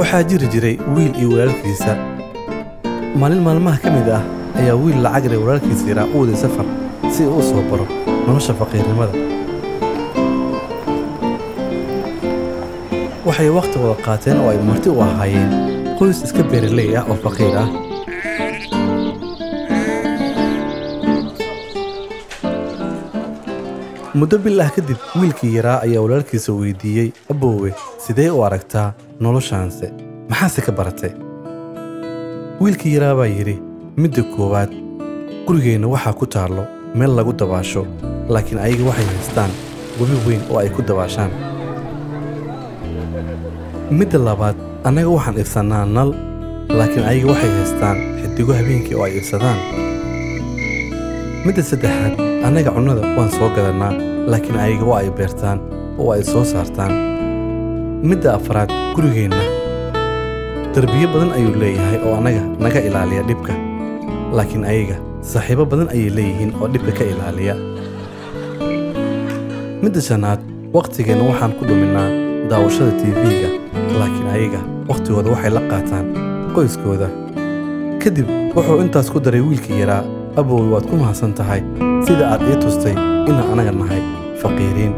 waxaa jiri jiray wiil iyo walaalkiisa. Maalin maalmaha ka mid ah ayaa wiil lacag leh walaalkiisa yaraa u waday safar si uu u soo baro nolosha faqiirnimada. Waxay wakhti wada qaateen oo ay marti u ahaayeen. Qoys iska beeraley ah oo faqiir ah muddo bil ah kadib wiilkii yaraa ayaa walaalkiisa weydiiyey aboowe sidee u aragtaa noloshaanse maxaase ka baratay? Wiilkii yaraa baa yidhi midda koowaad gurigeenna waxaa ku taallo meel lagu dabaasho laakiin ayaga waxay haystaan webi weyn oo ay ku dabaashaan. Midda labaad annaga waxaan ibsannaa nal laakiin ayaga waxay haystaan xidigo habeenkii oo ay ibsadaan midda saddexaad annaga cunnada waan soo gadannaa laakiin ayaga waa ay beertaan oo ay soo saartaan. Midda afraad gurigeenna. Darbiyo badan ayuu leeyahay oo annaga naga ilaaliya dhibka laakiin ayaga saaxiibo badan ayay leeyihiin oo dhibka ka ilaaliya. Midda shanaad wakhtigeenna waxaan ku dhuminnaa daawashada tiifiga laakiin ayaga wakhtigooda waxay la qaataan qoyskooda. Kadib wuxuu intaas ku daray wiilkii yaraa aboowe waad ku mahadsan tahay sida aad ii tustay inaan anaga nahay faqiiriin